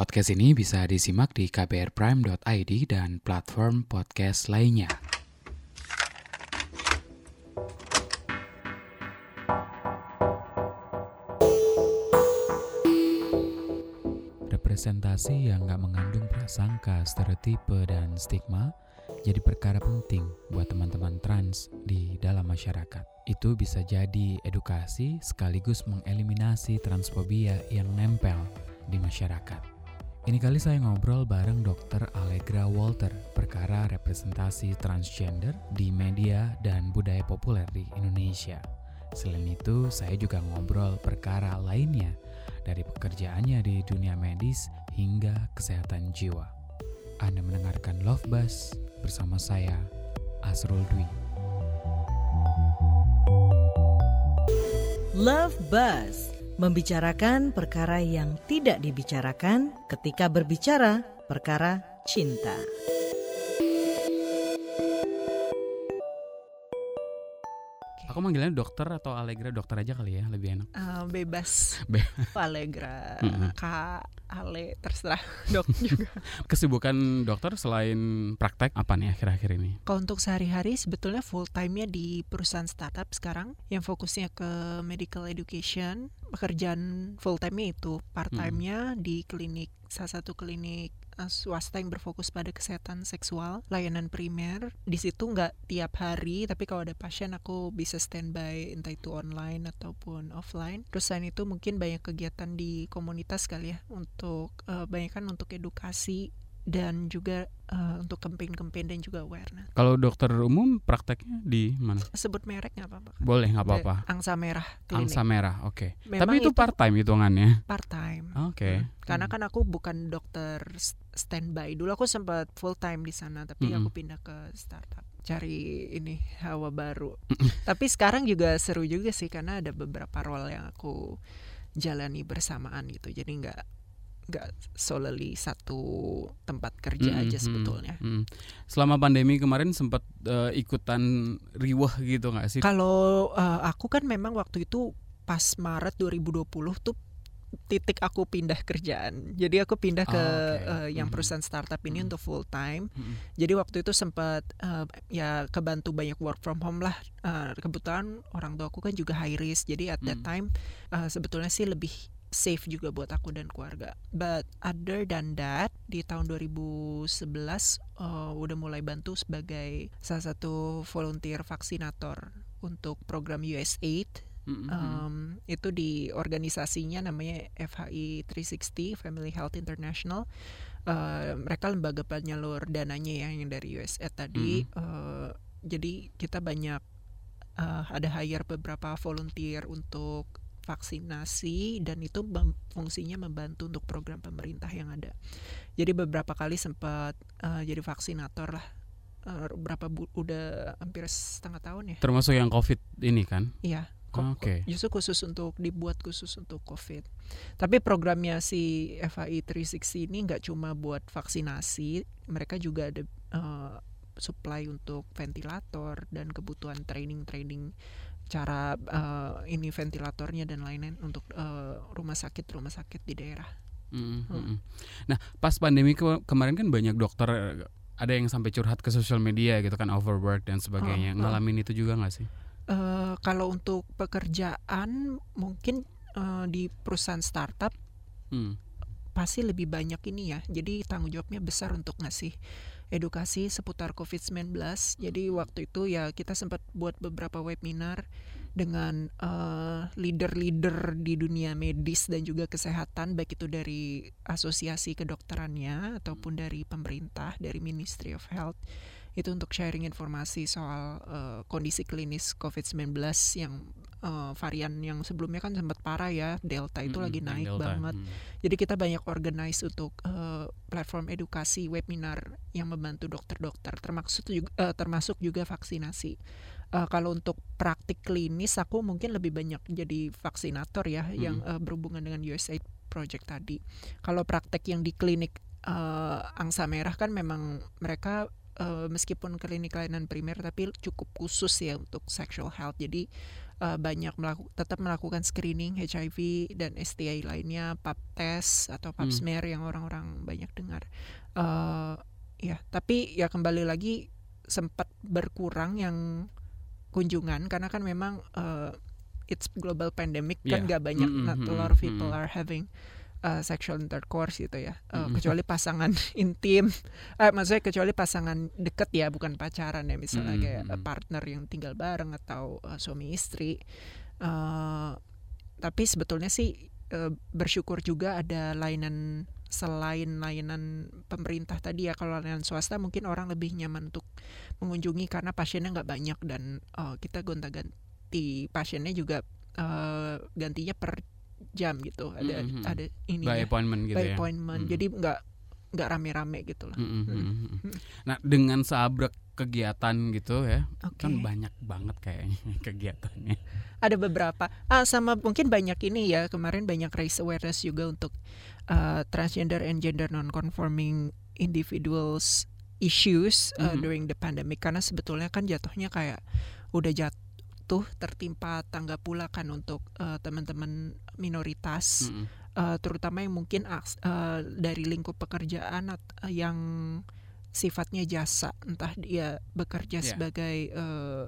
Podcast ini bisa disimak di kbrprime.id dan platform podcast lainnya. Representasi yang gak mengandung prasangka, stereotipe, dan stigma jadi perkara penting buat teman-teman trans di dalam masyarakat. Itu bisa jadi edukasi sekaligus mengeliminasi transfobia yang nempel di masyarakat. Ini kali saya ngobrol bareng Dr. Allegra Walter perkara representasi transgender di media dan budaya populer di Indonesia. Selain itu, saya juga ngobrol perkara lainnya dari pekerjaannya di dunia medis hingga kesehatan jiwa. Anda mendengarkan Love Buzz bersama saya, Asrul Dwi. Love Buzz membicarakan perkara yang tidak dibicarakan ketika berbicara perkara cinta. Aku manggilnya dokter atau Allegra dokter aja kali ya, lebih enak. Uh, bebas. Be Allegra, Mm-mm. Kak Ale, terserah dok juga. Kesibukan dokter selain praktek apa nih akhir-akhir ini? Kalau untuk sehari-hari sebetulnya full time-nya di perusahaan startup sekarang yang fokusnya ke medical education. Pekerjaan full time-nya itu, part time-nya di klinik salah satu klinik swasta yang berfokus pada kesehatan seksual, layanan primer. Di situ nggak tiap hari, tapi kalau ada pasien aku bisa standby entah itu online ataupun offline. Terus selain itu mungkin banyak kegiatan di komunitas kali ya untuk uh, banyak kan untuk edukasi dan juga uh, untuk campaign-campaign dan juga awareness. Kalau dokter umum prakteknya di mana? Sebut merek nggak apa-apa? Boleh nggak apa-apa. Angsa Merah Klinik. Angsa merah, oke. Memang Tapi itu part time hitungannya. part time. Oke. Karena kan aku bukan dokter standby. Dulu aku sempat full time di sana, tapi Mm-mm. aku pindah ke startup cari ini hawa baru. tapi sekarang juga seru juga sih karena ada beberapa role yang aku jalani bersamaan gitu. Jadi nggak nggak solely satu tempat kerja Mm-mm, aja mm, sebetulnya. mm. Selama pandemi kemarin sempat eh, ikutan riwah gitu nggak sih? Kalau uh, aku kan memang waktu itu pas Maret 2020 tuh titik aku pindah kerjaan. Jadi aku pindah ke Oh, oke. uh, yang Mhm. perusahaan startup ini Mhm. untuk full time. Mm-mm. Jadi waktu itu sempat uh, ya kebantu banyak work from home lah. Uh, kebetulan orang tua aku kan juga high risk. Jadi at that Mhm. time uh, sebetulnya sih lebih safe juga buat aku dan keluarga. But other than that, di tahun 2011 uh, udah mulai bantu sebagai salah satu volunteer vaksinator untuk program USAID. Mm-mm. Um, itu di organisasinya namanya FHI 360 Family Health International. Uh, mereka lembaga penyalur dananya ya yang dari USAID tadi. Uh, jadi kita banyak uh, ada hire beberapa volunteer untuk vaksinasi dan itu mem- fungsinya membantu untuk program pemerintah yang ada. Jadi beberapa kali sempat uh, jadi vaksinator lah. Uh, berapa bu- udah hampir setengah tahun ya. Termasuk yang COVID ini kan? Iya. Oke. Justru khusus untuk dibuat khusus untuk COVID. Tapi programnya si FAI 360 ini nggak cuma buat vaksinasi, mereka juga ada eh, supply untuk ventilator dan kebutuhan training-training cara eh, ini ventilatornya dan lain-lain untuk eh, rumah sakit rumah sakit di daerah. Mm-mm, Hmm. Nah, pas pandemi ke- kemarin kan banyak dokter ada yang sampai curhat ke sosial media gitu kan overwork dan sebagainya. Oh, oh. Ngalamin itu juga nggak sih? Eh, kalau untuk pekerjaan mungkin eh, di perusahaan startup Hmm. pasti lebih banyak ini ya. Jadi tanggung jawabnya besar untuk ngasih edukasi seputar COVID-19. Jadi waktu itu ya kita sempat buat beberapa webinar dengan eh, leader-leader di dunia medis dan juga kesehatan baik itu dari asosiasi kedokterannya ataupun dari pemerintah dari Ministry of Health itu untuk sharing informasi soal eh, kondisi klinis COVID-19 yang eh, varian yang sebelumnya kan sempat parah ya Delta itu lagi naik Delta. banget Hmm. jadi kita banyak organize untuk eh, platform edukasi webinar yang membantu dokter-dokter termasuk juga eh, termasuk juga vaksinasi. Eh, kalau untuk praktik klinis aku mungkin lebih banyak jadi vaksinator ya yang eh, berhubungan dengan USAID project tadi. Kalau praktek yang di klinik eh, angsa merah kan memang mereka uh, meskipun klinik layanan primer tapi cukup khusus ya untuk sexual health. Jadi uh, banyak melaku, tetap melakukan screening HIV dan STI lainnya, pap test atau pap hmm. smear yang orang-orang banyak dengar. Uh, ya, tapi ya kembali lagi sempat berkurang yang kunjungan karena kan memang uh, it's global pandemic yeah. kan gak banyak mm -hmm. not a lot of people mm -hmm. are having uh, sexual intercourse gitu ya uh, mm-hmm. kecuali pasangan intim uh, maksudnya kecuali pasangan deket ya bukan pacaran ya misalnya mm-hmm. kayak partner yang tinggal bareng atau uh, suami istri uh, tapi sebetulnya sih uh, bersyukur juga ada layanan selain layanan pemerintah tadi ya kalau layanan swasta mungkin orang lebih nyaman untuk mengunjungi karena pasiennya nggak banyak dan uh, kita gonta-ganti pasiennya juga uh, gantinya per jam gitu ada mm -hmm. ada ini by appointment gitu by ya appointment mm -hmm. jadi nggak nggak rame-rame gitu lah mm -hmm. Mm -hmm. nah dengan seabrek kegiatan gitu ya okay. kan banyak banget kayaknya kegiatannya ada beberapa ah sama mungkin banyak ini ya kemarin banyak raise awareness juga untuk uh, transgender and gender non-conforming individuals issues uh, mm -hmm. during the pandemic karena sebetulnya kan jatuhnya kayak udah jatuh tertimpa tangga pula kan untuk uh, teman-teman minoritas mm -hmm. uh, terutama yang mungkin uh, dari lingkup pekerjaan uh, yang sifatnya jasa entah dia bekerja yeah. sebagai uh,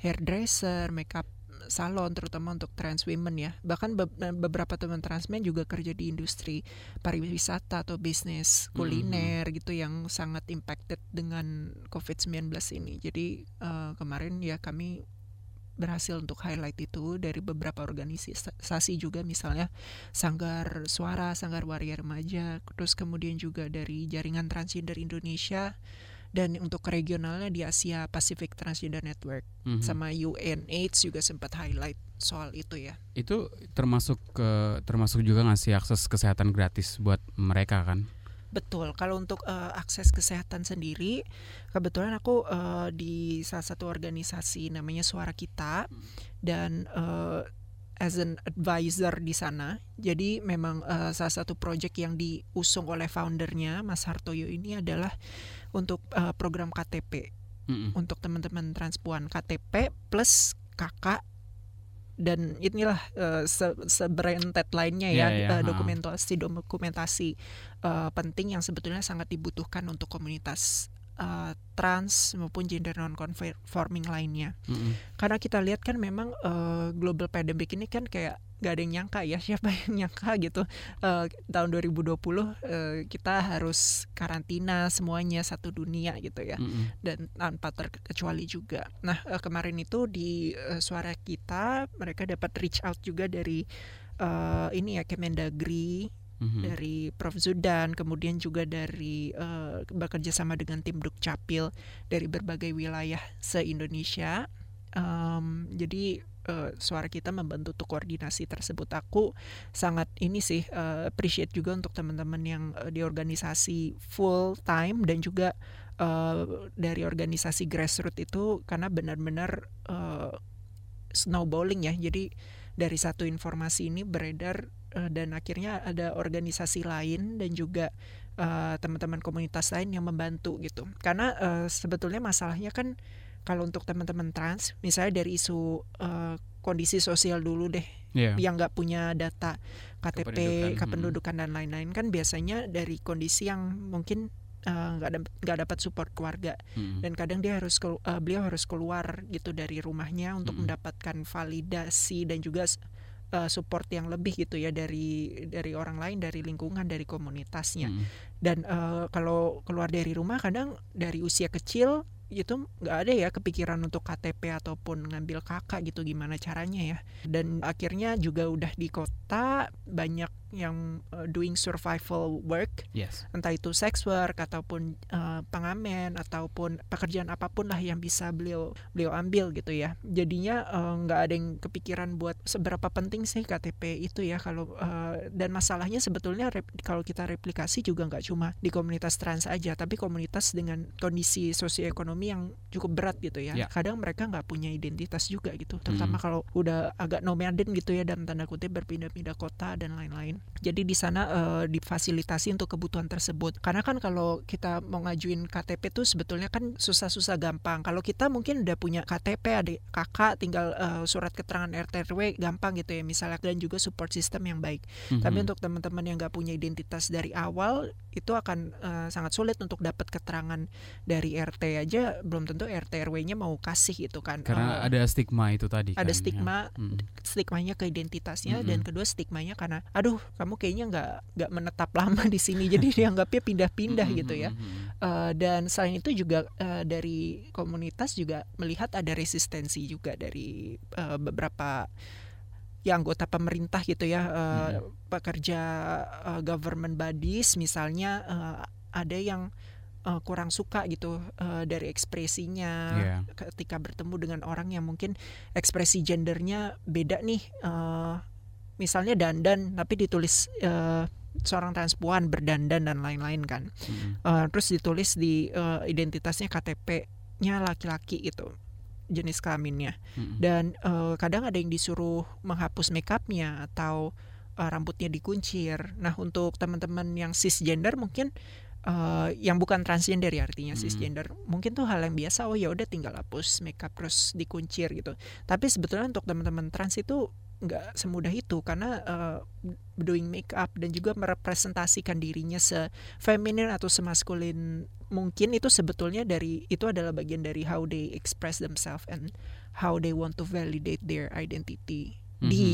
hairdresser, makeup salon terutama untuk trans women ya bahkan be beberapa teman trans men juga kerja di industri pariwisata atau bisnis kuliner mm -hmm. gitu yang sangat impacted dengan COVID-19 ini jadi uh, kemarin ya kami berhasil untuk highlight itu dari beberapa organisasi juga misalnya Sanggar Suara, Sanggar Waria Remaja, terus kemudian juga dari Jaringan Transgender Indonesia dan untuk regionalnya di Asia Pacific Transgender Network mm -hmm. sama UNAIDS juga sempat highlight soal itu ya. Itu termasuk ke termasuk juga ngasih akses kesehatan gratis buat mereka kan? Betul. Kalau untuk uh, akses kesehatan sendiri, kebetulan aku uh, di salah satu organisasi namanya Suara Kita dan uh, as an advisor di sana. Jadi memang uh, salah satu project yang diusung oleh foundernya Mas Hartoyo ini adalah untuk uh, program KTP mm -hmm. untuk teman-teman transpuan KTP plus kakak dan inilah uh, se seberentet lainnya ya yeah, yeah, uh, dokumentasi dokumentasi uh, penting yang sebetulnya sangat dibutuhkan untuk komunitas uh, trans maupun gender non conforming lainnya. Mm -hmm. Karena kita lihat kan memang uh, global pandemic ini kan kayak gak ada yang nyangka ya siapa yang nyangka gitu uh, tahun 2020 uh, kita harus karantina semuanya satu dunia gitu ya mm -hmm. dan tanpa terkecuali juga. Nah uh, kemarin itu di uh, suara kita mereka dapat reach out juga dari uh, ini ya Kemendagri hmm dari Prof Zudan, kemudian juga dari uh, bekerja sama dengan tim Dukcapil dari berbagai wilayah se-Indonesia. Um, jadi uh, suara kita membantu untuk koordinasi tersebut. Aku sangat ini sih uh, appreciate juga untuk teman-teman yang uh, di organisasi full time dan juga uh, dari organisasi grassroots itu karena benar-benar uh, snowballing ya. Jadi dari satu informasi ini beredar uh, dan akhirnya ada organisasi lain dan juga uh, teman-teman komunitas lain yang membantu gitu karena uh, sebetulnya masalahnya kan kalau untuk teman-teman trans misalnya dari isu uh, kondisi sosial dulu deh yeah. yang nggak punya data KTP kependudukan, kependudukan hmm. dan lain-lain kan biasanya dari kondisi yang mungkin nggak uh, nggak dapat support keluarga hmm. dan kadang dia harus uh, beliau harus keluar gitu dari rumahnya untuk hmm. mendapatkan validasi dan juga uh, support yang lebih gitu ya dari dari orang lain dari lingkungan dari komunitasnya hmm. dan uh, kalau keluar dari rumah kadang dari usia kecil itu nggak ada ya kepikiran untuk KTP ataupun ngambil kakak gitu gimana caranya ya dan akhirnya juga udah di kota banyak yang uh, doing survival work, yes. entah itu sex work ataupun uh, pengamen ataupun pekerjaan apa pun lah yang bisa beliau beliau ambil gitu ya. Jadinya eh, nggak uh, ada yang kepikiran buat seberapa penting sih KTP itu ya kalau uh, dan masalahnya sebetulnya rep, kalau kita replikasi juga nggak cuma di komunitas trans aja, tapi komunitas dengan kondisi sosioekonomi yang cukup berat gitu ya. Yeah. Kadang mereka nggak punya identitas juga gitu, terutama mm. kalau udah agak nomaden gitu ya dan tanda kutip berpindah-pindah kota dan lain-lain Jadi di sana uh, difasilitasi untuk kebutuhan tersebut. Karena kan kalau kita mau ngajuin KTP tuh sebetulnya kan susah-susah gampang. Kalau kita mungkin udah punya KTP adik kakak tinggal uh, surat keterangan RT RW gampang gitu ya misalnya dan juga support system yang baik. Mm-hmm. Tapi untuk teman-teman yang nggak punya identitas dari awal itu akan uh, sangat sulit untuk dapat keterangan dari RT aja belum tentu RT RW-nya mau kasih gitu kan. Karena uh, ada stigma itu tadi. Ada kan, stigma, ya. hmm. stigmanya ke identitasnya hmm. dan kedua stigmanya karena aduh kamu kayaknya nggak nggak menetap lama di sini jadi dianggapnya pindah-pindah hmm. gitu ya. Uh, dan selain itu juga uh, dari komunitas juga melihat ada resistensi juga dari uh, beberapa ya anggota pemerintah gitu ya uh, hmm. pekerja uh, government bodies misalnya uh, ada yang uh, kurang suka gitu uh, dari ekspresinya yeah. ketika bertemu dengan orang yang mungkin ekspresi gendernya beda nih uh, misalnya dandan tapi ditulis uh, seorang transpuan berdandan dan lain-lain kan mm. uh, terus ditulis di uh, identitasnya KTP-nya laki-laki gitu jenis kelaminnya hmm. dan uh, kadang ada yang disuruh menghapus makeupnya atau uh, rambutnya dikuncir. Nah untuk teman-teman yang cisgender mungkin uh, yang bukan transgender ya artinya hmm. cisgender mungkin tuh hal yang biasa oh ya udah tinggal hapus makeup terus dikuncir gitu. Tapi sebetulnya untuk teman-teman trans itu nggak semudah itu karena uh, doing makeup dan juga merepresentasikan dirinya se feminin atau semaskulin mungkin itu sebetulnya dari itu adalah bagian dari how they express themselves and how they want to validate their identity mm -hmm. di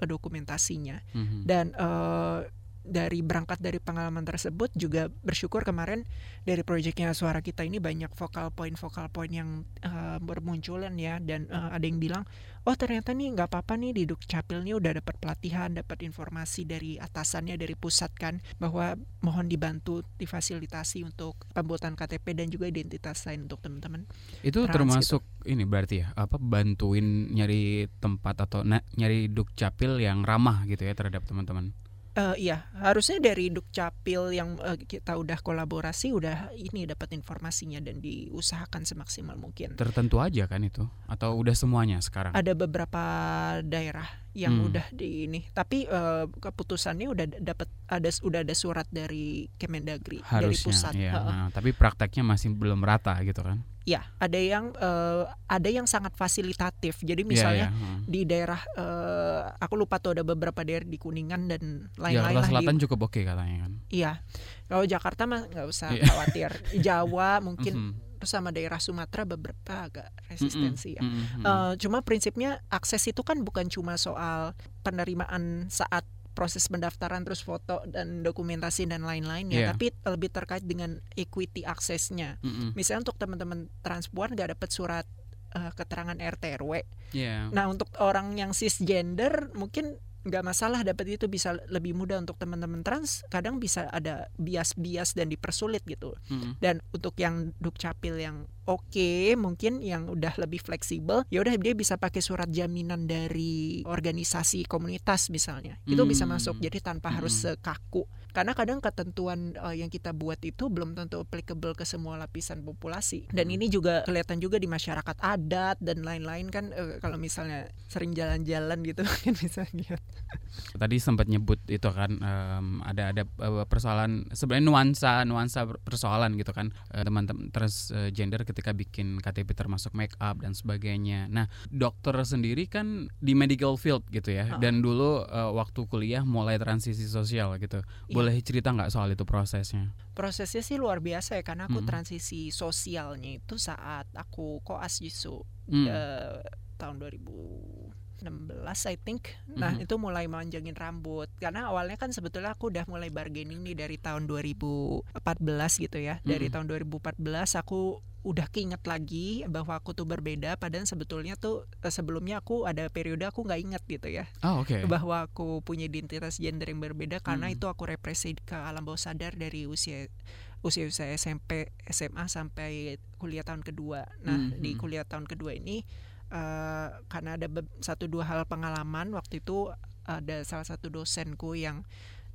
uh, dokumentasinya mm -hmm. dan uh, dari berangkat dari pengalaman tersebut juga bersyukur kemarin dari proyeknya suara kita ini banyak vokal point vokal point yang uh, bermunculan ya. Dan uh, ada yang bilang oh ternyata nih nggak apa-apa nih di Dukcapil nih udah dapat pelatihan dapat informasi dari atasannya dari pusat kan bahwa mohon dibantu difasilitasi untuk pembuatan KTP dan juga identitas lain untuk teman-teman. Itu trans, termasuk gitu. ini berarti ya apa bantuin nyari tempat atau nyari Dukcapil yang ramah gitu ya terhadap teman-teman Uh, iya, harusnya dari Dukcapil yang uh, kita udah kolaborasi udah ini dapat informasinya dan diusahakan semaksimal mungkin. Tertentu aja kan itu atau udah semuanya sekarang? Ada beberapa daerah yang hmm. udah di ini, tapi uh, keputusannya udah dapat ada udah ada surat dari Kemendagri harusnya, dari pusat. Iya. Uh, nah, tapi prakteknya masih belum rata gitu kan? Ya, ada yang uh, ada yang sangat fasilitatif. Jadi iya, misalnya yeah, yeah. di daerah uh, aku lupa tuh ada beberapa daerah di Kuningan dan lain-lain ya, Selatan di, cukup oke katanya kan. Iya. Kalau Jakarta mah nggak usah yeah. khawatir. Jawa mungkin mm -hmm. Sama daerah Sumatera beberapa agak resistensi mm -hmm. ya. Mm -hmm. uh, cuma prinsipnya akses itu kan bukan cuma soal penerimaan saat proses pendaftaran terus foto dan dokumentasi dan lain-lain ya, yeah. tapi lebih terkait dengan equity aksesnya. Mm -hmm. Misalnya untuk teman-teman transpuan nggak dapat surat uh, keterangan RT RW. Yeah. Nah untuk orang yang cisgender mungkin nggak masalah dapat itu bisa lebih mudah untuk teman-teman trans kadang bisa ada bias-bias dan dipersulit gitu mm. dan untuk yang dukcapil yang oke okay, mungkin yang udah lebih fleksibel ya udah dia bisa pakai surat jaminan dari organisasi komunitas misalnya mm. itu bisa masuk jadi tanpa mm. harus sekaku karena kadang ketentuan uh, yang kita buat itu belum tentu applicable ke semua lapisan populasi dan ini juga kelihatan juga di masyarakat adat dan lain-lain kan uh, kalau misalnya sering jalan-jalan gitu kan bisa lihat tadi sempat nyebut itu kan um, ada ada uh, persoalan sebenarnya nuansa nuansa persoalan gitu kan teman-teman terus uh, gender ketika bikin KTP termasuk make up dan sebagainya nah dokter sendiri kan di medical field gitu ya uh. dan dulu uh, waktu kuliah mulai transisi sosial gitu yeah boleh cerita nggak soal itu prosesnya? Prosesnya sih luar biasa ya karena aku hmm. transisi sosialnya itu saat aku koas justru hmm. uh, tahun 2016 I think. Nah, -hmm. itu mulai manjangin rambut. Karena awalnya kan sebetulnya aku udah mulai bargaining nih dari tahun 2014 gitu ya. Dari -hmm. tahun 2014 aku udah keinget lagi bahwa aku tuh berbeda padahal sebetulnya tuh eh, sebelumnya aku ada periode aku nggak inget gitu ya oh, okay. bahwa aku punya identitas gender yang berbeda karena hmm. itu aku represi ke alam bawah sadar dari usia usia usia SMP SMA sampai kuliah tahun kedua nah hmm. di hmm. kuliah tahun kedua ini uh, karena ada satu dua hal pengalaman waktu itu ada salah satu dosenku yang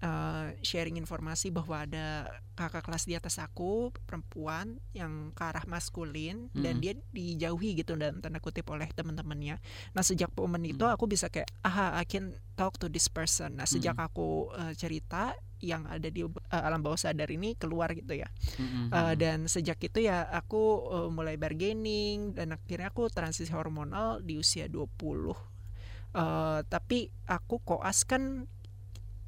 uh, sharing informasi bahwa ada kakak kelas di atas aku perempuan yang ke arah maskulin dan Mm. dia dijauhi gitu dalam tanda kutip oleh teman-temannya. Nah sejak momen itu Mm. aku bisa kayak aha I can talk to this person. Nah sejak Mm. aku uh, cerita yang ada di uh, alam bawah sadar ini keluar gitu ya. Mm-mm. Uh, dan sejak itu ya aku uh, mulai bargaining dan akhirnya aku transisi hormonal di usia 20. Uh, tapi aku koas kan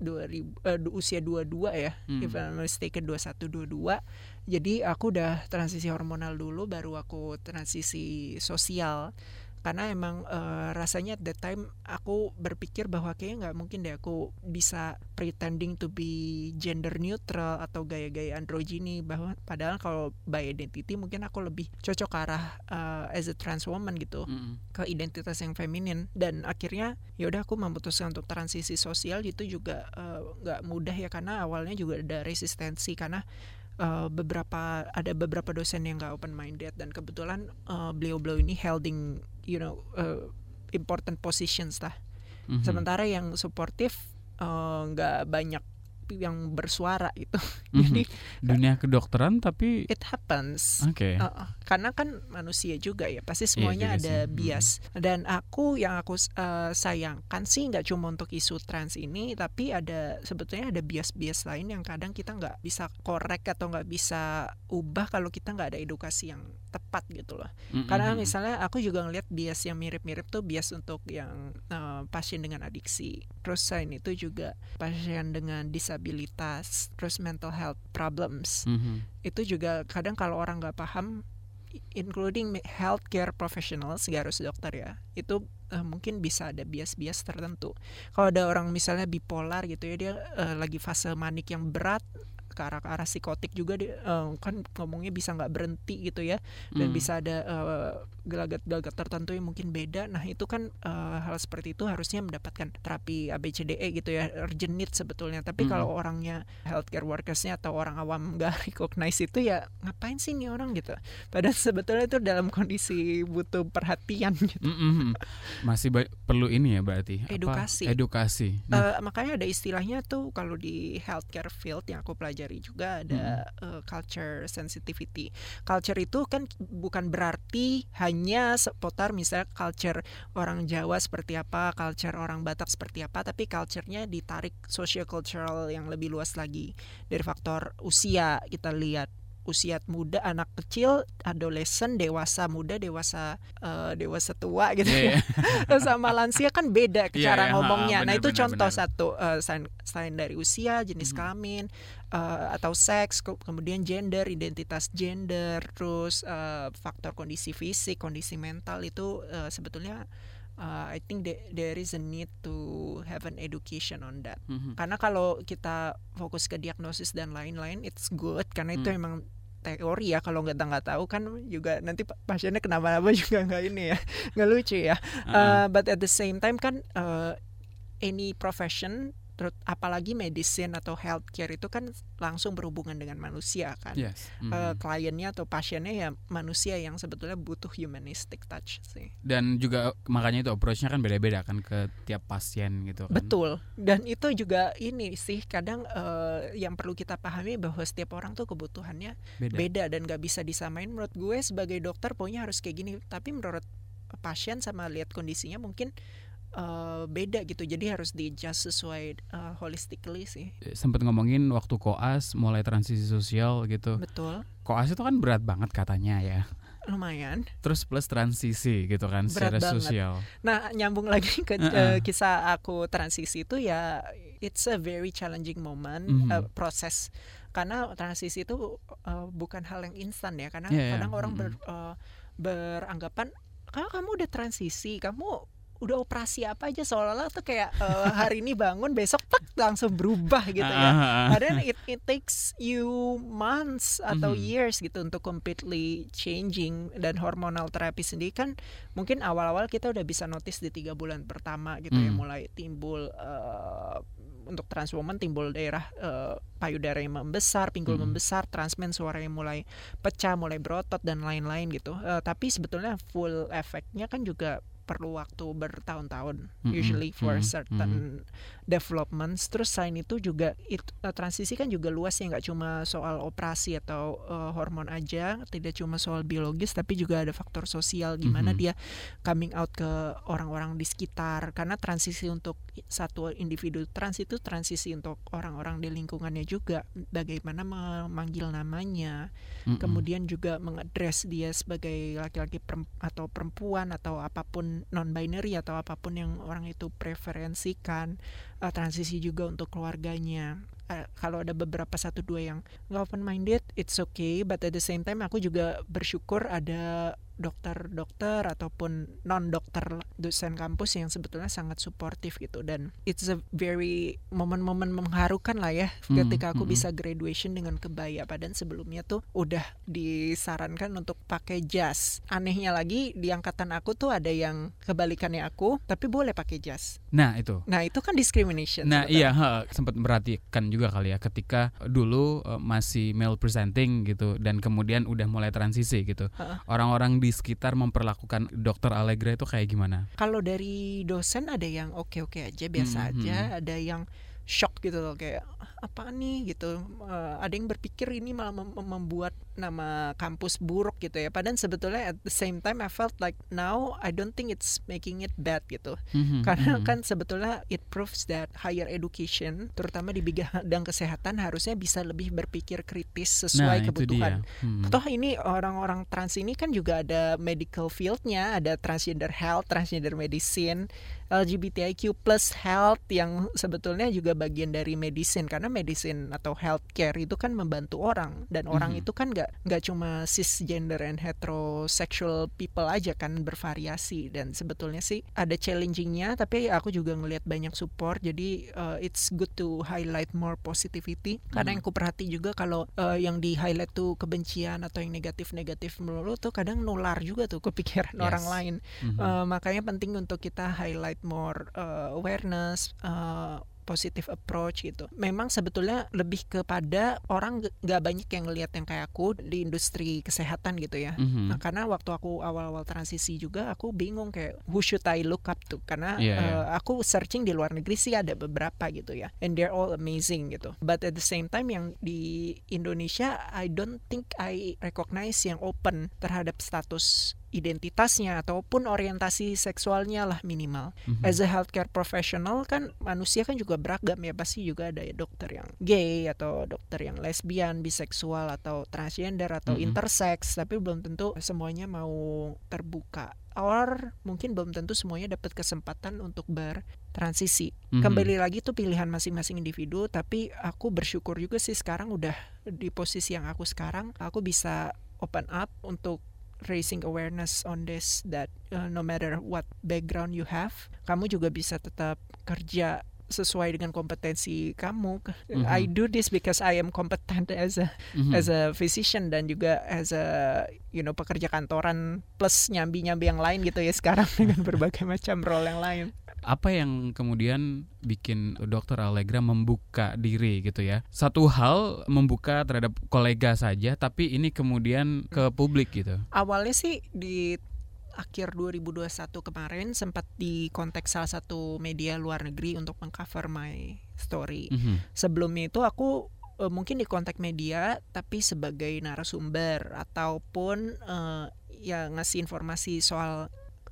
2000 eh, du- usia 22 ya. Hmm. If I'm mistaken 21 22. Jadi aku udah transisi hormonal dulu baru aku transisi sosial. Karena emang eh, rasanya at that time aku berpikir bahwa kayaknya nggak mungkin deh aku bisa pretending to be gender neutral atau gaya-gaya androgyny. Bahwa padahal kalau by identity mungkin aku lebih cocok ke arah eh, as a trans woman gitu Mm-mm. ke identitas yang feminin dan akhirnya ya udah aku memutuskan untuk transisi sosial. Itu juga eh, nggak mudah ya karena awalnya juga ada resistensi. Karena eh, beberapa ada beberapa dosen yang nggak open minded dan kebetulan eh, beliau-beliau ini holding you know eh, important positions lah Mhm. sementara yang suportif eh, nggak banyak yang bersuara gitu Mhm. jadi dunia kedokteran tapi it happens oke Uh, uh, karena kan manusia juga ya pasti Iya semuanya juga ada sih. Mm. bias dan aku yang aku uh, sayangkan sih nggak cuma untuk isu trans ini tapi ada sebetulnya ada bias-bias lain yang kadang kita nggak bisa korek atau nggak bisa ubah kalau kita nggak ada edukasi yang tepat gitu loh Mm-mm. karena misalnya aku juga ngeliat bias yang mirip-mirip tuh bias untuk yang uh, pasien dengan adiksi terus selain itu juga pasien dengan disabilitas terus mental health problems Mhm. itu juga kadang kalau orang nggak paham including healthcare professionals nggak harus dokter ya itu eh, mungkin bisa ada bias-bias tertentu kalau ada orang misalnya bipolar gitu ya dia eh, lagi fase manik yang berat ke arah ke arah psikotik juga dia eh, kan ngomongnya bisa nggak berhenti gitu ya dan Mm. bisa ada eh, gelagat-gelagat tertentu yang mungkin beda. Nah itu kan eh, hal seperti itu harusnya mendapatkan terapi ABCDE gitu ya, urgent need sebetulnya. Tapi Mm. kalau orangnya healthcare workersnya atau orang awam nggak recognize itu ya ngapain sih nih orang gitu. Padahal sebetulnya itu dalam kondisi butuh perhatian gitu. Mm-mm. masih ba- perlu ini ya berarti apa? Edukasi. edukasi Nah, Eh, makanya ada istilahnya tuh kalau di healthcare field yang aku pelajari juga ada eh, culture sensitivity. Culture itu kan bukan berarti hanya seputar misalnya culture orang Jawa seperti apa, culture orang Batak seperti apa, tapi culture-nya ditarik social cultural yang lebih luas lagi dari faktor usia kita lihat usia muda anak kecil adolesen dewasa muda dewasa eh, dewasa tua gitu ya iya. sama lansia kan beda Iya, cara iya, ngomongnya. ha, nah benar, itu benar, contoh benar. satu eh, selain, dari usia, jenis Mhm. kelamin, eh, atau seks, ke- kemudian gender, identitas gender, terus eh, faktor kondisi fisik, kondisi mental itu eh, sebetulnya eh, I think the- there is a need to have an education on that. Mhm. Karena kalau kita fokus ke diagnosis dan lain-lain, it's good karena itu Hmm. emang teori ya kalau nggak nggak tahu kan juga nanti pa- pasiennya kenapa-napa juga nggak ini ya nggak lucu ya Uh-uh. Uh, but at the same time kan uh, any profession apalagi medicine atau healthcare itu kan langsung berhubungan dengan manusia kan. Yes. Uh, Mhm. kliennya atau pasiennya ya manusia yang sebetulnya butuh humanistic touch sih. Dan juga makanya itu approach-nya kan beda-beda kan ke tiap pasien gitu kan. Betul. Dan itu juga ini sih kadang uh, yang perlu kita pahami bahwa setiap orang tuh kebutuhannya beda, beda dan gak bisa disamain. Menurut gue sebagai dokter pokoknya harus kayak gini tapi menurut pasien sama lihat kondisinya mungkin uh, beda gitu jadi harus di adjust sesuai uh, holistically sih sempet ngomongin waktu koas mulai transisi sosial gitu betul koas itu kan berat banget katanya ya lumayan terus plus transisi gitu kan secara Berat banget. sosial nah nyambung lagi ke Uh-uh. uh, kisah aku transisi itu ya it's a very challenging moment Mhm. uh, proses karena transisi itu uh, bukan hal yang instan ya karena Iya, iya. kadang orang ber, Mhm. uh, beranggapan kalau kamu udah transisi kamu udah operasi apa aja seolah-olah tuh kayak uh, hari ini bangun besok tak langsung berubah gitu ya Ah, ah, ah. Padahal it, it takes you months atau Mhm. years gitu untuk completely changing dan hormonal terapi sendiri kan mungkin awal-awal kita udah bisa notice di tiga bulan pertama gitu ya Hmm. mulai timbul eh, untuk trans woman timbul daerah eh, payudara yang membesar, pinggul Hmm. membesar, transmen suaranya mulai pecah, mulai berotot dan lain-lain gitu. Eh, tapi sebetulnya full efeknya kan juga perlu waktu bertahun-tahun Mm-mm, usually for mm-mm, certain developments terus selain itu juga itu eh, transisi kan juga luas ya nggak cuma soal operasi atau eh, hormon aja tidak cuma soal biologis tapi juga ada faktor sosial gimana Mhm. dia coming out ke orang-orang di sekitar karena transisi untuk satu individu trans itu transisi untuk orang-orang di lingkungannya juga bagaimana memanggil namanya Mm-mm. kemudian juga mengadres dia sebagai laki-laki atau perempuan atau apa pun non binary atau apa pun yang orang itu preferensikan uh, transisi juga untuk keluarganya. Uh, kalau ada beberapa satu dua yang nggak open minded it's okay but at the same time aku juga bersyukur ada dokter-dokter ataupun non dokter dosen kampus yang sebetulnya sangat suportif gitu dan it's a very momen-momen mengharukan lah ya Hmm, ketika aku hmm. bisa graduation dengan kebaya padahal sebelumnya tuh udah disarankan untuk pakai jas anehnya lagi di angkatan aku tuh ada yang kebalikannya aku tapi boleh pakai jas Nah itu. nah itu kan discrimination Nah sebetulnya. iya ha, sempat merhatikan juga kali ya ketika dulu eh, masih male presenting gitu dan kemudian udah mulai transisi gitu. Orang-orang di sekitar memperlakukan dokter Allegra itu kayak gimana? kalau dari dosen ada yang oke-oke aja biasa Hmm, aja hmm. ada yang shock gitu loh kayak "Ah, apa nih gitu Eh, ada yang berpikir ini malah mem- mem- membuat nama kampus buruk gitu ya padahal sebetulnya at the same time I felt like now I don't think it's making it bad gitu Mhm, karena mhm. kan sebetulnya it proves that higher education terutama di bidang kesehatan harusnya bisa lebih berpikir kritis nah, sesuai itu kebutuhan. Hmm. Toh ini orang-orang trans ini kan juga ada medical fieldnya, ada transgender health, transgender medicine, LGBTIQ plus health yang sebetulnya juga bagian dari medicine karena medicine atau healthcare itu kan membantu orang dan orang Mhm. itu kan nggak nggak cuma cisgender and heterosexual people aja kan bervariasi dan sebetulnya sih ada challengingnya tapi aku juga ngelihat banyak support jadi uh, it's good to highlight more positivity karena Hmm. yang kuperhati juga kalau uh, yang di highlight tuh kebencian atau yang negatif-negatif melulu tuh kadang nular juga tuh kepikiran Yes. orang lain Mhm. Uh, makanya penting untuk kita highlight more uh, awareness uh, positive approach gitu. Memang sebetulnya lebih kepada orang nggak banyak yang ngelihat yang kayak aku di industri kesehatan gitu ya. Mhm. Nah, karena waktu aku awal-awal transisi juga aku bingung kayak who should I look up to karena Iya, uh, iya. aku searching di luar negeri sih ada beberapa gitu ya and they're all amazing gitu. But at the same time yang di Indonesia I don't think I recognize yang open terhadap status identitasnya ataupun orientasi seksualnya lah minimal. Mhm. As a healthcare professional kan manusia kan juga beragam ya pasti juga ada ya dokter yang gay atau dokter yang lesbian, biseksual atau transgender atau Mhm. intersex tapi belum tentu semuanya mau terbuka or mungkin belum tentu semuanya dapat kesempatan untuk bertransisi. Mhm. Kembali lagi tuh pilihan masing-masing individu tapi aku bersyukur juga sih sekarang udah di posisi yang aku sekarang aku bisa open up untuk raising awareness on this that uh, no matter what background you have, kamu juga bisa tetap kerja sesuai dengan kompetensi kamu. Mhm. I do this because I am competent as a Mhm. as a physician dan juga as a you know pekerja kantoran plus nyambi-nyambi yang lain gitu ya sekarang dengan berbagai macam role yang lain. Apa yang kemudian bikin dokter Allegra membuka diri gitu ya satu hal membuka terhadap kolega saja tapi ini kemudian ke publik gitu Awalnya sih di akhir 2021 kemarin sempat di konteks salah satu media luar negeri untuk mengcover my story. Mhm. sebelumnya itu aku eh, mungkin di kontak media tapi sebagai narasumber ataupun eh, ya ngasih informasi soal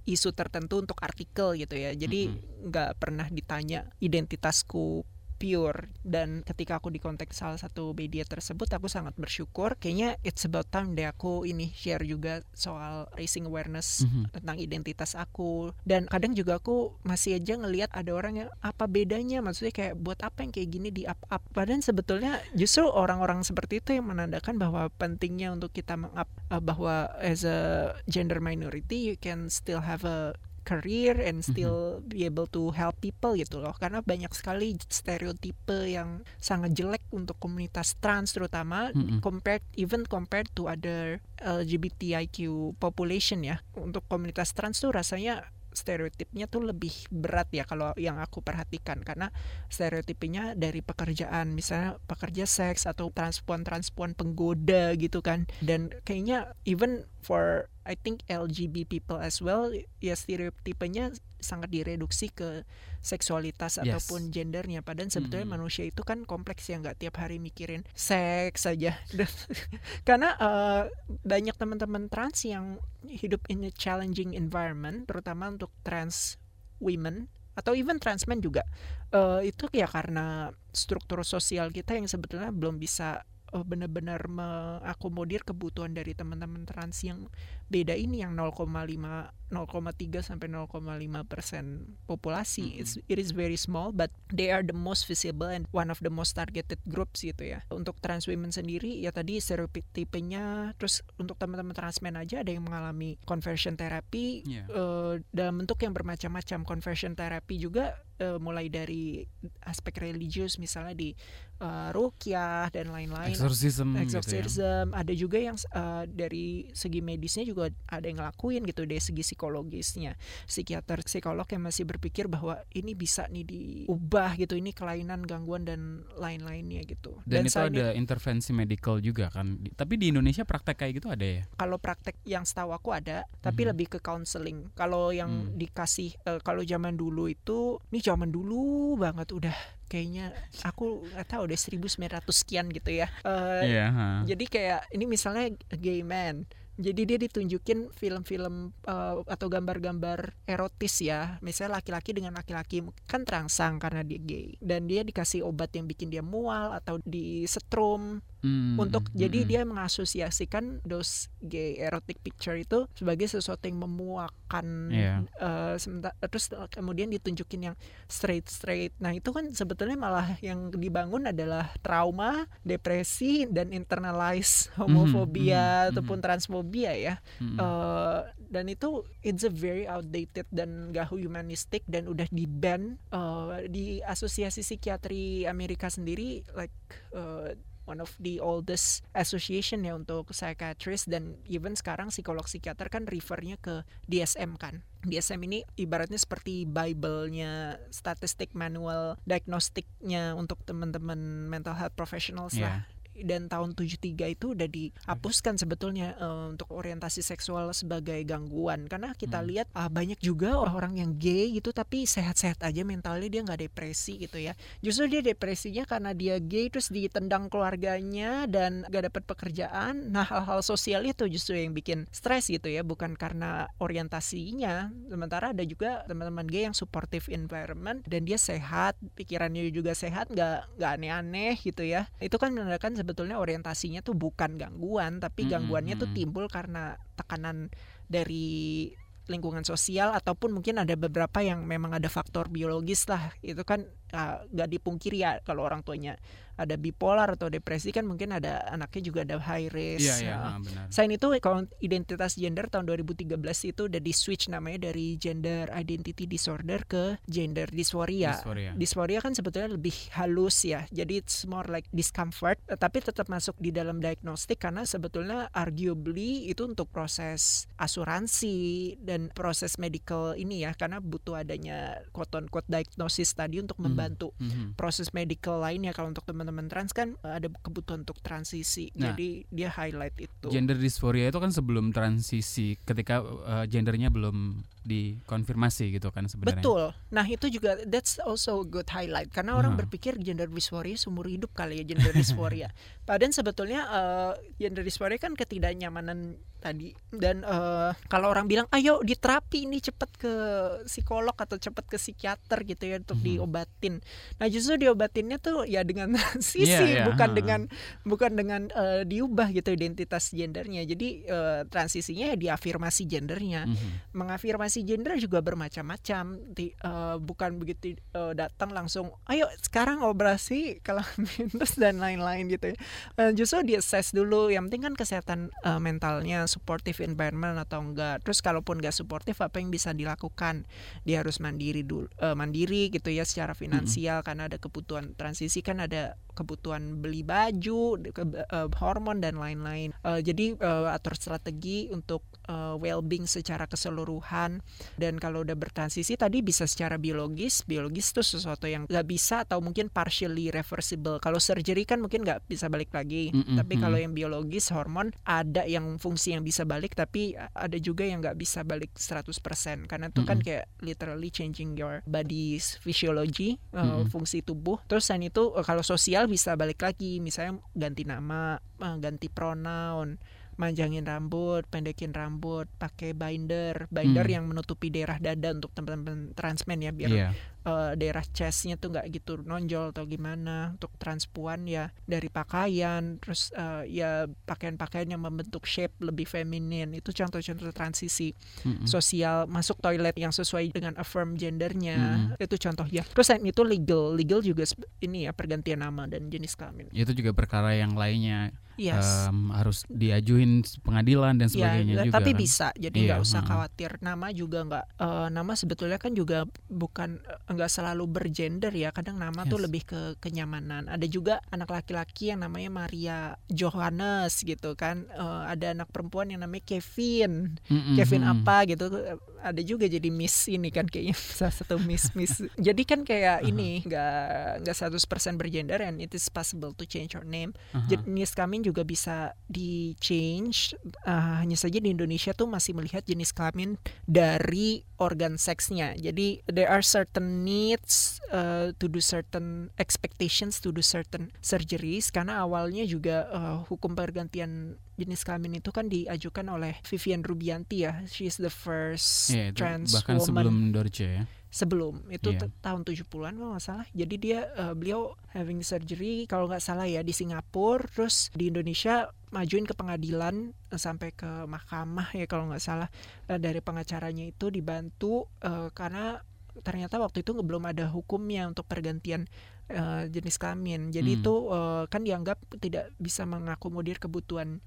isu tertentu untuk artikel gitu ya. Jadi nggak pernah ditanya identitasku pure. Dan ketika aku di kontak salah satu media tersebut aku sangat bersyukur. Kayaknya it's about time deh aku ini share juga soal raising awareness Mhm. tentang identitas aku. Dan kadang juga aku masih aja ngelihat ada orang yang apa bedanya? Maksudnya kayak buat apa yang kayak gini di up up? Padahal sebetulnya justru orang-orang seperti itu yang menandakan bahwa pentingnya untuk kita meng-up uh, bahwa as a gender minority you can still have a career and still be able to help people gitu loh. Karena banyak sekali stereotipe yang sangat jelek untuk komunitas trans terutama Mm-mm. compared even compared to other LGBTIQ population ya. Untuk komunitas trans tuh rasanya stereotipnya tuh lebih berat ya kalau yang aku perhatikan. Karena stereotipnya dari pekerjaan misalnya pekerja seks atau transpuan transpuan penggoda gitu kan. Dan kayaknya even for I think LGB people as well ya stereotipenya sangat direduksi ke seksualitas Yes. ataupun gendernya padahal sebetulnya Hmm. manusia itu kan kompleks ya nggak tiap hari mikirin seks saja karena eh, banyak teman-teman trans yang hidup in a challenging environment terutama untuk trans women atau even trans men juga Eh, itu ya karena struktur sosial kita yang sebetulnya belum bisa eh, benar-benar mengakomodir kebutuhan dari teman-teman trans yang beda ini yang 0,5 0,3 sampai 0,5 persen populasi Mm-mm. It's, it is very small but they are the most visible and one of the most targeted groups gitu ya untuk trans women sendiri ya tadi stereotipenya terus untuk teman-teman trans men aja ada yang mengalami conversion therapy Iya. eh, dalam bentuk yang bermacam-macam conversion therapy juga eh, mulai dari aspek religius misalnya di eh, rukyah dan lain-lain Exorcism, gitu ya. exorcism ada juga yang eh, dari segi medisnya juga ada yang ngelakuin gitu dari segi psikologisnya psikiater psikolog yang masih berpikir bahwa ini bisa nih diubah gitu ini kelainan gangguan dan lain-lainnya gitu Dan, itu selain ada intervensi medical juga kan. Tapi di Indonesia praktek kayak gitu ada ya? kalau praktek yang setahu aku ada tapi Mhm. lebih ke counseling kalau yang Hmm. dikasih eh, kalau zaman dulu itu ini zaman dulu banget udah kayaknya aku nggak tahu deh 1900 sekian gitu ya Eh, Iya. ha. jadi kayak ini misalnya gay man jadi dia ditunjukin film-film eh, atau gambar-gambar erotis ya misalnya laki-laki dengan laki-laki kan terangsang karena dia gay dan dia dikasih obat yang bikin dia mual atau disetrum Hmm, untuk hmm, jadi hmm. dia mengasosiasikan those gay erotic picture itu sebagai sesuatu yang memuakan Iya. eh, sementa- terus kemudian ditunjukin yang straight straight nah itu kan sebetulnya malah yang dibangun adalah trauma depresi dan internalize homofobia mhm, ataupun transfobia ya Hmm. Eh, dan itu it's a very outdated dan gak humanistic dan udah di ban eh, di asosiasi psikiatri Amerika sendiri like eh, one of the oldest association ya untuk psychiatrist dan even sekarang psikolog psikiater kan refernya ke DSM kan DSM ini ibaratnya seperti Bible-nya statistik manual diagnostiknya untuk teman-teman mental health professionals Iya. lah dan tahun 73 itu udah dihapuskan sebetulnya eh, untuk orientasi seksual sebagai gangguan. Karena kita Hmm. lihat ah, banyak juga orang yang gay gitu tapi sehat-sehat aja mentalnya dia nggak depresi gitu ya. Justru dia depresinya karena dia gay terus ditendang keluarganya dan gak dapat pekerjaan. Nah hal-hal sosial itu justru yang bikin stres gitu ya bukan karena orientasinya. Sementara ada juga teman-teman gay yang supportive environment dan dia sehat pikirannya juga sehat nggak nggak aneh-aneh gitu ya. Itu kan menandakan sebetulnya orientasinya tuh bukan gangguan tapi Mm-mm, gangguannya tuh mm-mm. timbul karena tekanan dari lingkungan sosial ataupun mungkin ada beberapa yang memang ada faktor biologis lah itu kan ah, nggak dipungkiri ya kalau orang tuanya ada bipolar atau depresi kan mungkin ada anaknya juga ada high risk Iya, iya, Nah, benar. Selain itu kalau identitas gender tahun 2013 itu udah di switch namanya dari gender identity disorder ke gender dysphoria. Dysphoria. Dysphoria kan sebetulnya lebih halus ya. Jadi it's more like discomfort tapi tetap masuk di dalam diagnostik karena sebetulnya arguably itu untuk proses asuransi dan proses medical ini ya karena butuh adanya quote unquote diagnosis tadi untuk Mhm, membantu mhm. proses medical lainnya kalau untuk teman-teman trans kan eh, ada kebutuhan untuk transisi. Nah, Jadi dia highlight itu. Gender dysphoria itu kan sebelum transisi ketika uh, gendernya belum dikonfirmasi gitu kan sebenarnya. Betul. Nah itu juga that's also a good highlight karena orang Hmm. berpikir gender dysphoria seumur hidup kali ya gender dysphoria. Padahal sebetulnya eh, gender dysphoria kan ketidaknyamanan tadi dan eh, kalau orang bilang ayo diterapi ini cepet ke psikolog atau cepet ke psikiater gitu ya untuk Mhm. diobatin. Nah justru diobatinnya tuh ya dengan sisi Iya, iya, bukan dengan bukan dengan eh, diubah gitu identitas gendernya. Jadi eh, transisinya ya diafirmasi gendernya. Mhm. mengafirmasi gender juga bermacam-macam. Di- eh, bukan begitu eh, datang langsung ayo sekarang operasi kelamin terus dan lain-lain gitu ya. Eh, justru di assess dulu. Yang penting kan kesehatan eh, mentalnya supportive environment atau enggak. Terus kalaupun enggak supportive apa yang bisa dilakukan? Dia harus mandiri dulu eh, mandiri gitu ya secara finansial finansial karena ada kebutuhan transisi kan ada kebutuhan beli baju, ke, uh, hormon dan lain-lain. Uh, jadi uh, atur strategi untuk uh, well-being secara keseluruhan dan kalau udah bertransisi tadi bisa secara biologis, biologis itu sesuatu yang nggak bisa atau mungkin partially reversible. Kalau surgery kan mungkin nggak bisa balik lagi, mm -hmm. tapi kalau yang biologis hormon ada yang fungsi yang bisa balik, tapi ada juga yang nggak bisa balik 100% karena itu mm -hmm. kan kayak literally changing your body's physiology, uh, mm -hmm. fungsi tubuh. Terus dan itu uh, kalau sosial bisa balik lagi misalnya ganti nama eh, ganti pronoun manjangin rambut, pendekin rambut, pakai binder, binder hmm. yang menutupi daerah dada untuk teman-teman transmen ya biar yeah. uh, daerah chestnya tuh nggak gitu nonjol atau gimana. Untuk transpuan ya dari pakaian, terus uh, ya pakaian-pakaian yang membentuk shape lebih feminin itu contoh-contoh transisi hmm. sosial masuk toilet yang sesuai dengan affirm gendernya hmm. itu contoh ya. Terus selain itu legal, legal juga ini ya pergantian nama dan jenis kelamin. Itu juga perkara yang lainnya yes. um, harus diajuin pengadilan dan iya, sebagainya ya, juga. Tapi kan? bisa, jadi iya, nggak iya, usah khawatir. Nama juga nggak, uh, nama sebetulnya kan juga bukan nggak selalu bergender ya. Kadang nama yes. tuh lebih ke kenyamanan. Ada juga anak laki-laki yang namanya Maria Johannes gitu kan. Uh, ada anak perempuan yang namanya Kevin, mm -hmm. Kevin apa gitu. Ada juga jadi Miss ini kan kayaknya salah satu Miss Miss. jadi kan kayak uh -huh. ini nggak nggak 100% bergender and it is possible to change your name. Uh -huh. Jenis kami juga bisa di change uh, hanya saja di Indonesia tuh masih melihat jenis kelamin dari organ seksnya. Jadi there are certain needs uh, to do certain expectations to do certain surgeries. Karena awalnya juga uh, hukum pergantian jenis kelamin itu kan diajukan oleh Vivian Rubianti ya. She is the first yeah, trans bahkan woman. sebelum Dorce ya sebelum itu yeah. tahun 70-an kalau nggak salah. Jadi dia uh, beliau having surgery kalau nggak salah ya di Singapura terus di Indonesia majuin ke pengadilan uh, sampai ke mahkamah ya kalau nggak salah uh, dari pengacaranya itu dibantu uh, karena ternyata waktu itu belum ada hukumnya untuk pergantian uh, jenis kelamin. Jadi hmm. itu uh, kan dianggap tidak bisa mengakomodir kebutuhan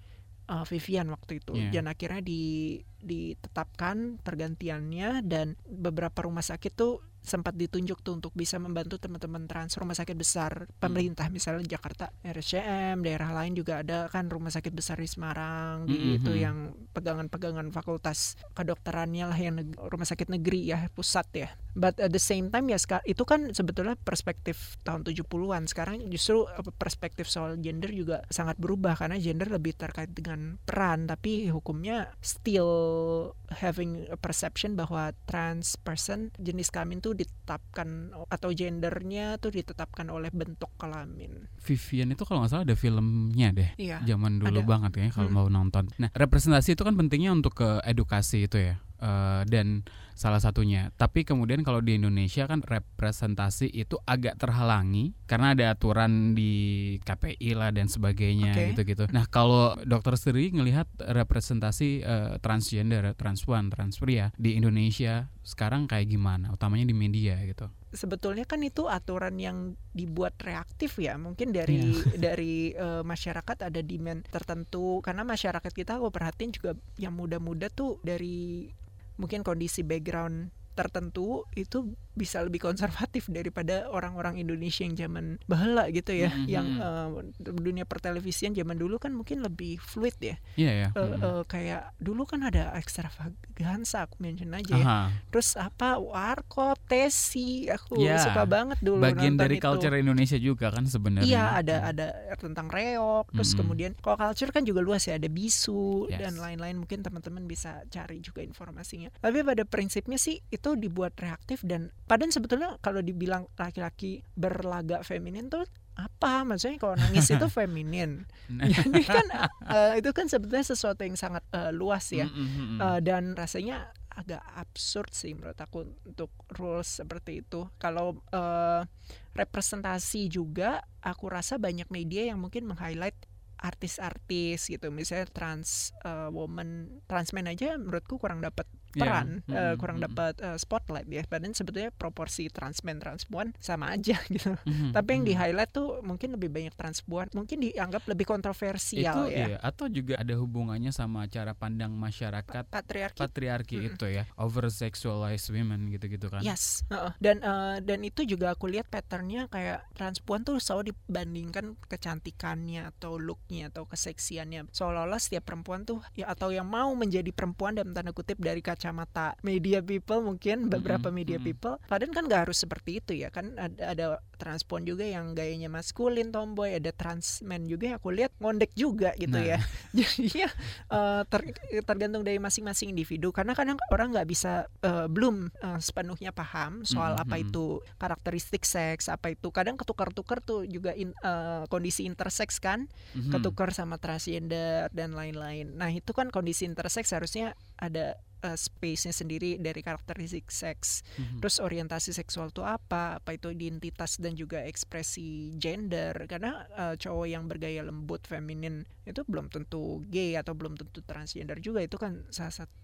uh, Vivian waktu itu yeah. dan akhirnya di ditetapkan pergantiannya dan beberapa rumah sakit tuh sempat ditunjuk tuh untuk bisa membantu teman-teman trans rumah sakit besar pemerintah hmm. misalnya Jakarta RSCM daerah lain juga ada kan rumah sakit besar di Semarang hmm. hmm itu hmm. yang pegangan-pegangan fakultas kedokterannya lah yang rumah sakit negeri ya pusat ya but at the same time ya itu kan sebetulnya perspektif tahun 70-an sekarang justru perspektif soal gender juga sangat berubah karena gender lebih terkait dengan peran tapi hukumnya still having a perception bahwa trans person jenis kelamin tuh ditetapkan atau gendernya tuh ditetapkan oleh bentuk kelamin. Vivian itu kalau nggak salah ada filmnya deh, iya, zaman dulu ada. banget ya kalau hmm. mau nonton. Nah representasi itu kan pentingnya untuk ke edukasi itu ya uh, dan salah satunya. Tapi kemudian kalau di Indonesia kan representasi itu agak terhalangi karena ada aturan di KPI lah dan sebagainya okay. gitu-gitu. Nah kalau Dokter Sri ngelihat representasi uh, transgender, transpuan, transpria di Indonesia sekarang kayak gimana? Utamanya di media gitu sebetulnya kan itu aturan yang dibuat reaktif ya mungkin dari yeah. dari uh, masyarakat ada demand tertentu karena masyarakat kita aku perhatiin juga yang muda-muda tuh dari mungkin kondisi background tertentu itu bisa lebih konservatif daripada orang-orang Indonesia yang zaman bahela gitu ya, mm-hmm. yang uh, dunia pertelevisian zaman dulu kan mungkin lebih fluid ya. Yeah, yeah. uh, uh, kayak dulu kan ada ekstravaganza aku mention aja ya. Terus apa warkop, tesi, aku yeah. suka banget dulu Bagian dari itu. culture Indonesia juga kan sebenarnya. Iya, ada ada tentang reok, terus mm-hmm. kemudian kalau culture kan juga luas ya, ada bisu yes. dan lain-lain mungkin teman-teman bisa cari juga informasinya. Tapi pada prinsipnya sih itu dibuat reaktif dan Padahal sebetulnya kalau dibilang laki-laki berlagak feminin tuh apa? Maksudnya kalau nangis itu feminin. Nah. jadi kan uh, itu kan sebetulnya sesuatu yang sangat uh, luas ya. Mm -hmm. uh, dan rasanya agak absurd sih menurut aku untuk rules seperti itu. Kalau uh, representasi juga aku rasa banyak media yang mungkin meng-highlight artis-artis gitu. Misalnya trans uh, woman trans men aja menurutku kurang dapat peran, Yeah. eh, Mm-mm, kurang mm-mm. dapat eh, spotlight ya. Padahal sebetulnya proporsi transmen transpuan sama aja gitu. Mhm, Tapi yang di mhm. highlight tuh mungkin lebih banyak transpuan, mungkin dianggap lebih itu kontroversial ya. iya atau juga ada hubungannya sama cara pandang masyarakat Patriarki. patriarki Mm-mm. itu ya over sexualized women gitu-gitu kan Yes, heeh. dan eh, dan itu juga aku lihat patternnya kayak transpuan tuh selalu dibandingkan kecantikannya atau looknya atau keseksiannya seolah-olah setiap perempuan tuh ya atau yang mau menjadi perempuan dalam tanda kutip dari kacamata media people mungkin beberapa Mm-mm, media mm-mm. people padahal kan nggak harus seperti itu ya kan ada, ada transpuan juga yang gayanya maskulin tomboy ada transmen juga yang aku lihat ngondek juga gitu Nah. ya jadi ya eh, ter- tergantung dari masing-masing individu karena kadang orang nggak bisa eh, belum eh, sepenuhnya paham soal Mm-mm, apa mm-mm. itu karakteristik seks apa itu kadang ketukar-tukar tuh juga in- eh, kondisi intersex kan Mhm. ketukar sama transgender dan lain-lain nah itu kan kondisi intersex harusnya ada eh, space-nya sendiri dari karakteristik seks Mhm. Terus orientasi seksual itu apa? Apa itu identitas dan juga ekspresi gender? Karena eh, cowok yang bergaya lembut, feminin itu belum tentu gay atau belum tentu transgender juga. Itu kan salah satu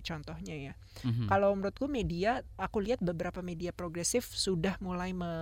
contohnya ya. Mhm. Kalau menurutku media, aku lihat beberapa media progresif sudah mulai me-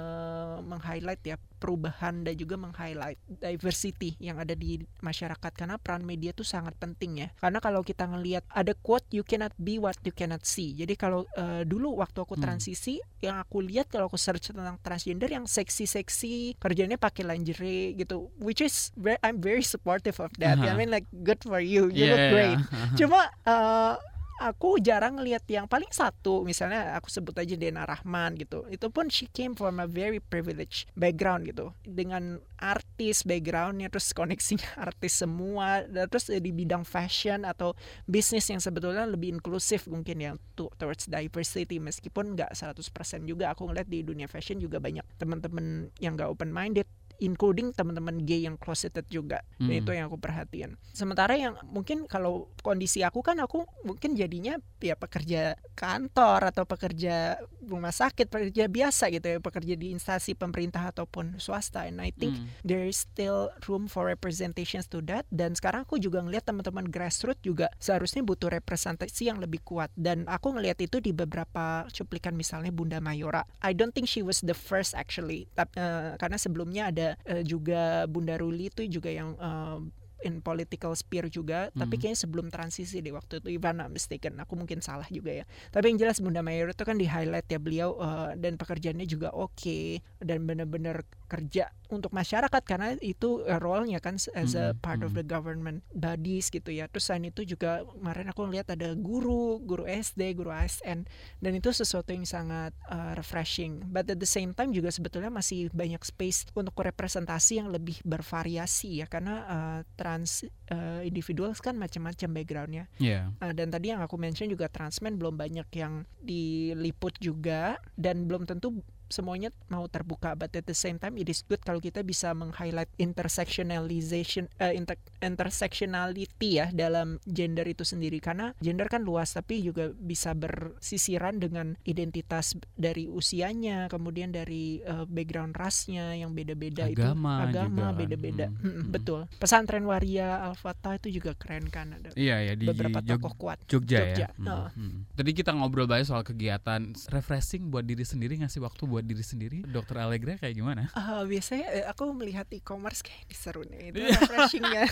meng-highlight ya perubahan dan juga meng-highlight diversity yang ada di masyarakat karena peran media itu sangat penting ya. Karena kalau kita ngelihat ada quote you cannot be what you cannot see. Jadi kalau eh, dulu waktu aku Hmm. transisi yang aku lihat kalau aku search tentang transgender yang seksi-seksi, kerjanya pakai lingerie gitu, which is very, I'm very supportive of that. I Aha. mean like good for you, you Iya, look great iya. cuma eh, aku jarang ngelihat yang paling satu misalnya aku sebut aja Dena Rahman gitu. Itu pun she came from a very privileged background gitu. Dengan artis backgroundnya terus koneksinya artis semua terus di bidang fashion atau bisnis yang sebetulnya lebih inklusif mungkin ya to- towards diversity. Meskipun nggak 100% juga aku ngeliat di dunia fashion juga banyak teman-teman yang nggak open minded including teman-teman gay yang closeted juga. Dan Hmm. itu yang aku perhatian sementara yang mungkin kalau kondisi aku kan aku mungkin jadinya ya pekerja kantor atau pekerja rumah sakit pekerja biasa gitu ya pekerja di instansi pemerintah ataupun swasta. And I think Hmm. there is still room for representations to that. Dan sekarang aku juga ngelihat teman-teman grassroots juga seharusnya butuh representasi yang lebih kuat. Dan aku ngelihat itu di beberapa cuplikan misalnya Bunda Mayora. I don't think she was the first actually. Tap- eh, karena sebelumnya ada eh, juga Bunda Ruli itu juga yang eh, in political sphere juga. Tapi Mhm. kayaknya sebelum transisi deh waktu itu if I'm not mistaken aku mungkin salah juga ya. Tapi yang jelas Bunda Mayora itu kan di highlight ya beliau eh, dan pekerjaannya juga oke. Dan benar-benar kerja untuk masyarakat karena itu eh, role-nya kan as a Mhm, part of the government bodies gitu ya. Terus selain itu juga kemarin aku lihat ada guru, guru SD, guru ASN dan itu sesuatu yang sangat uh, refreshing. But at the same time juga sebetulnya masih banyak space untuk representasi yang lebih bervariasi ya karena uh, trans uh, individuals kan macam-macam backgroundnya. Iya. Uh, dan tadi yang aku mention juga transmen belum banyak yang diliput juga dan belum tentu semuanya mau terbuka but at the same time it is good kalau kita bisa meng-highlight intersectionalization eh, inter- intersectionality ya dalam gender itu sendiri. Karena gender kan luas tapi juga bisa bersisiran dengan identitas dari usianya kemudian dari eh, background rasnya yang beda-beda itu. Agama beda-beda. Hmm, hmm. betul. Pesantren waria al-fatah itu juga keren kan ada Iya ya di beberapa Jog- tokoh kuat. Jogja, Jogja, ya. Hmm, hmm. Tadi kita ngobrol banyak soal kegiatan refreshing buat diri sendiri ngasih waktu buat diri sendiri. Dokter Allegra kayak gimana? Ah, biasanya eh, aku melihat e-commerce kayak ini seru nih itu Iya. refreshingnya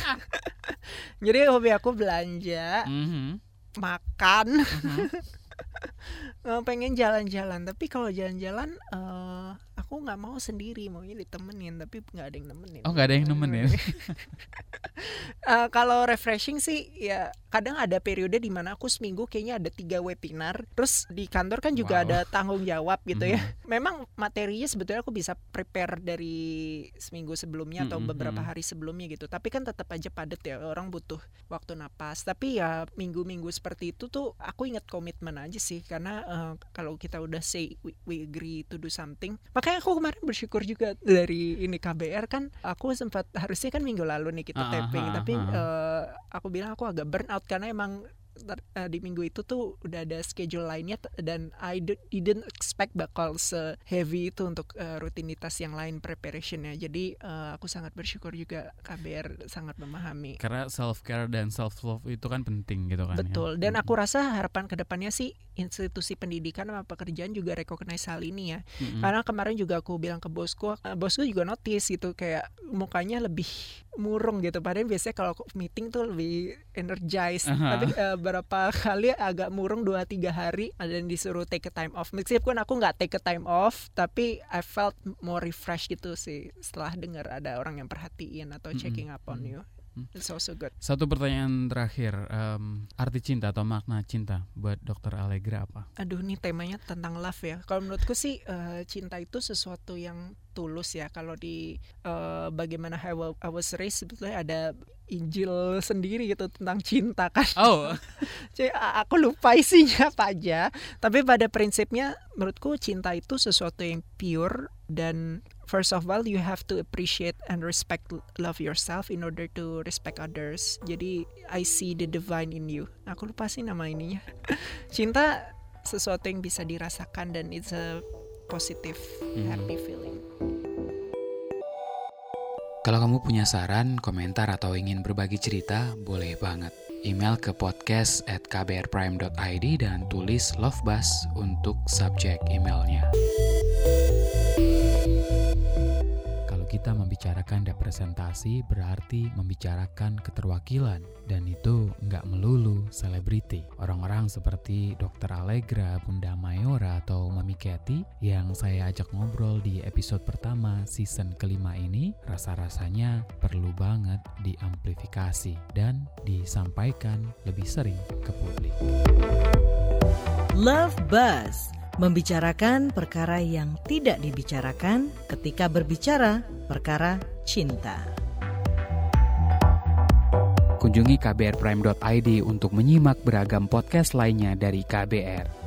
jadi hobi aku belanja Mhm, makan mhm. Eh, pengen jalan-jalan tapi kalau jalan-jalan eh, aku nggak mau sendiri maunya ditemenin tapi nggak ada yang nemenin Oh, nggak ada yang nemenin. Eh, kalau refreshing sih ya kadang ada periode di mana aku seminggu kayaknya ada tiga webinar terus di kantor kan juga Wow. ada tanggung jawab gitu ya Mhm. memang materinya sebetulnya aku bisa prepare dari seminggu sebelumnya atau Mhm, beberapa mhm. hari sebelumnya gitu tapi kan tetap aja padat ya orang butuh waktu napas tapi ya minggu-minggu seperti itu tuh aku ingat komitmen aja sih karena eh, kalau kita udah say we, we agree to do something makanya aku kemarin bersyukur juga dari ini KBR kan aku sempat harusnya kan minggu lalu nih kita Ah, taping ah, tapi ah. eh, aku bilang aku agak burn out karena emang uh, di minggu itu tuh udah ada schedule lainnya dan I didn't expect bakal se heavy itu untuk uh, rutinitas yang lain preparationnya jadi uh, aku sangat bersyukur juga KBR sangat memahami karena self care dan self love itu kan penting gitu kan ya. betul ya? dan aku rasa harapan ke depannya sih institusi pendidikan sama pekerjaan juga recognize hal ini ya mm-hmm. karena kemarin juga aku bilang ke bosku uh, bosku juga notice gitu kayak mukanya lebih murung gitu padahal biasanya kalau meeting tuh lebih energized uh-huh. tapi uh, berapa kali agak murung dua tiga hari dan disuruh take a time off meskipun aku nggak take a time off tapi I felt more refreshed gitu sih setelah dengar ada orang yang perhatiin atau checking up on you Hmm. It's also good. Satu pertanyaan terakhir, um, arti cinta atau makna cinta buat Dokter Allegra apa? Aduh, ini temanya tentang love ya. Kalau menurutku sih uh, cinta itu sesuatu yang tulus ya. Kalau di uh, bagaimana I was raised sebetulnya ada Injil sendiri gitu tentang cinta kan. Oh. aku lupa isinya apa aja. Tapi pada prinsipnya menurutku cinta itu sesuatu yang pure dan first of all you have to appreciate and respect love yourself in order to respect others. Jadi I see the divine in you. Aku lupa sih nama ininya. cinta sesuatu yang bisa dirasakan dan it's a positive hmm. happy feeling. Kalau kamu punya saran, komentar, atau ingin berbagi cerita, boleh banget. Email ke podcast at kbrprime.id dan tulis Love Bus untuk subjek emailnya kita membicarakan representasi berarti membicarakan keterwakilan dan itu nggak melulu selebriti. Orang-orang seperti Dr. Allegra, Bunda Mayora, atau Mami Cathy yang saya ajak ngobrol di episode pertama season kelima ini rasa-rasanya perlu banget diamplifikasi dan disampaikan lebih sering ke publik. Love Buzz membicarakan perkara yang tidak dibicarakan ketika berbicara perkara cinta. Kunjungi kbrprime.id untuk menyimak beragam podcast lainnya dari KBR.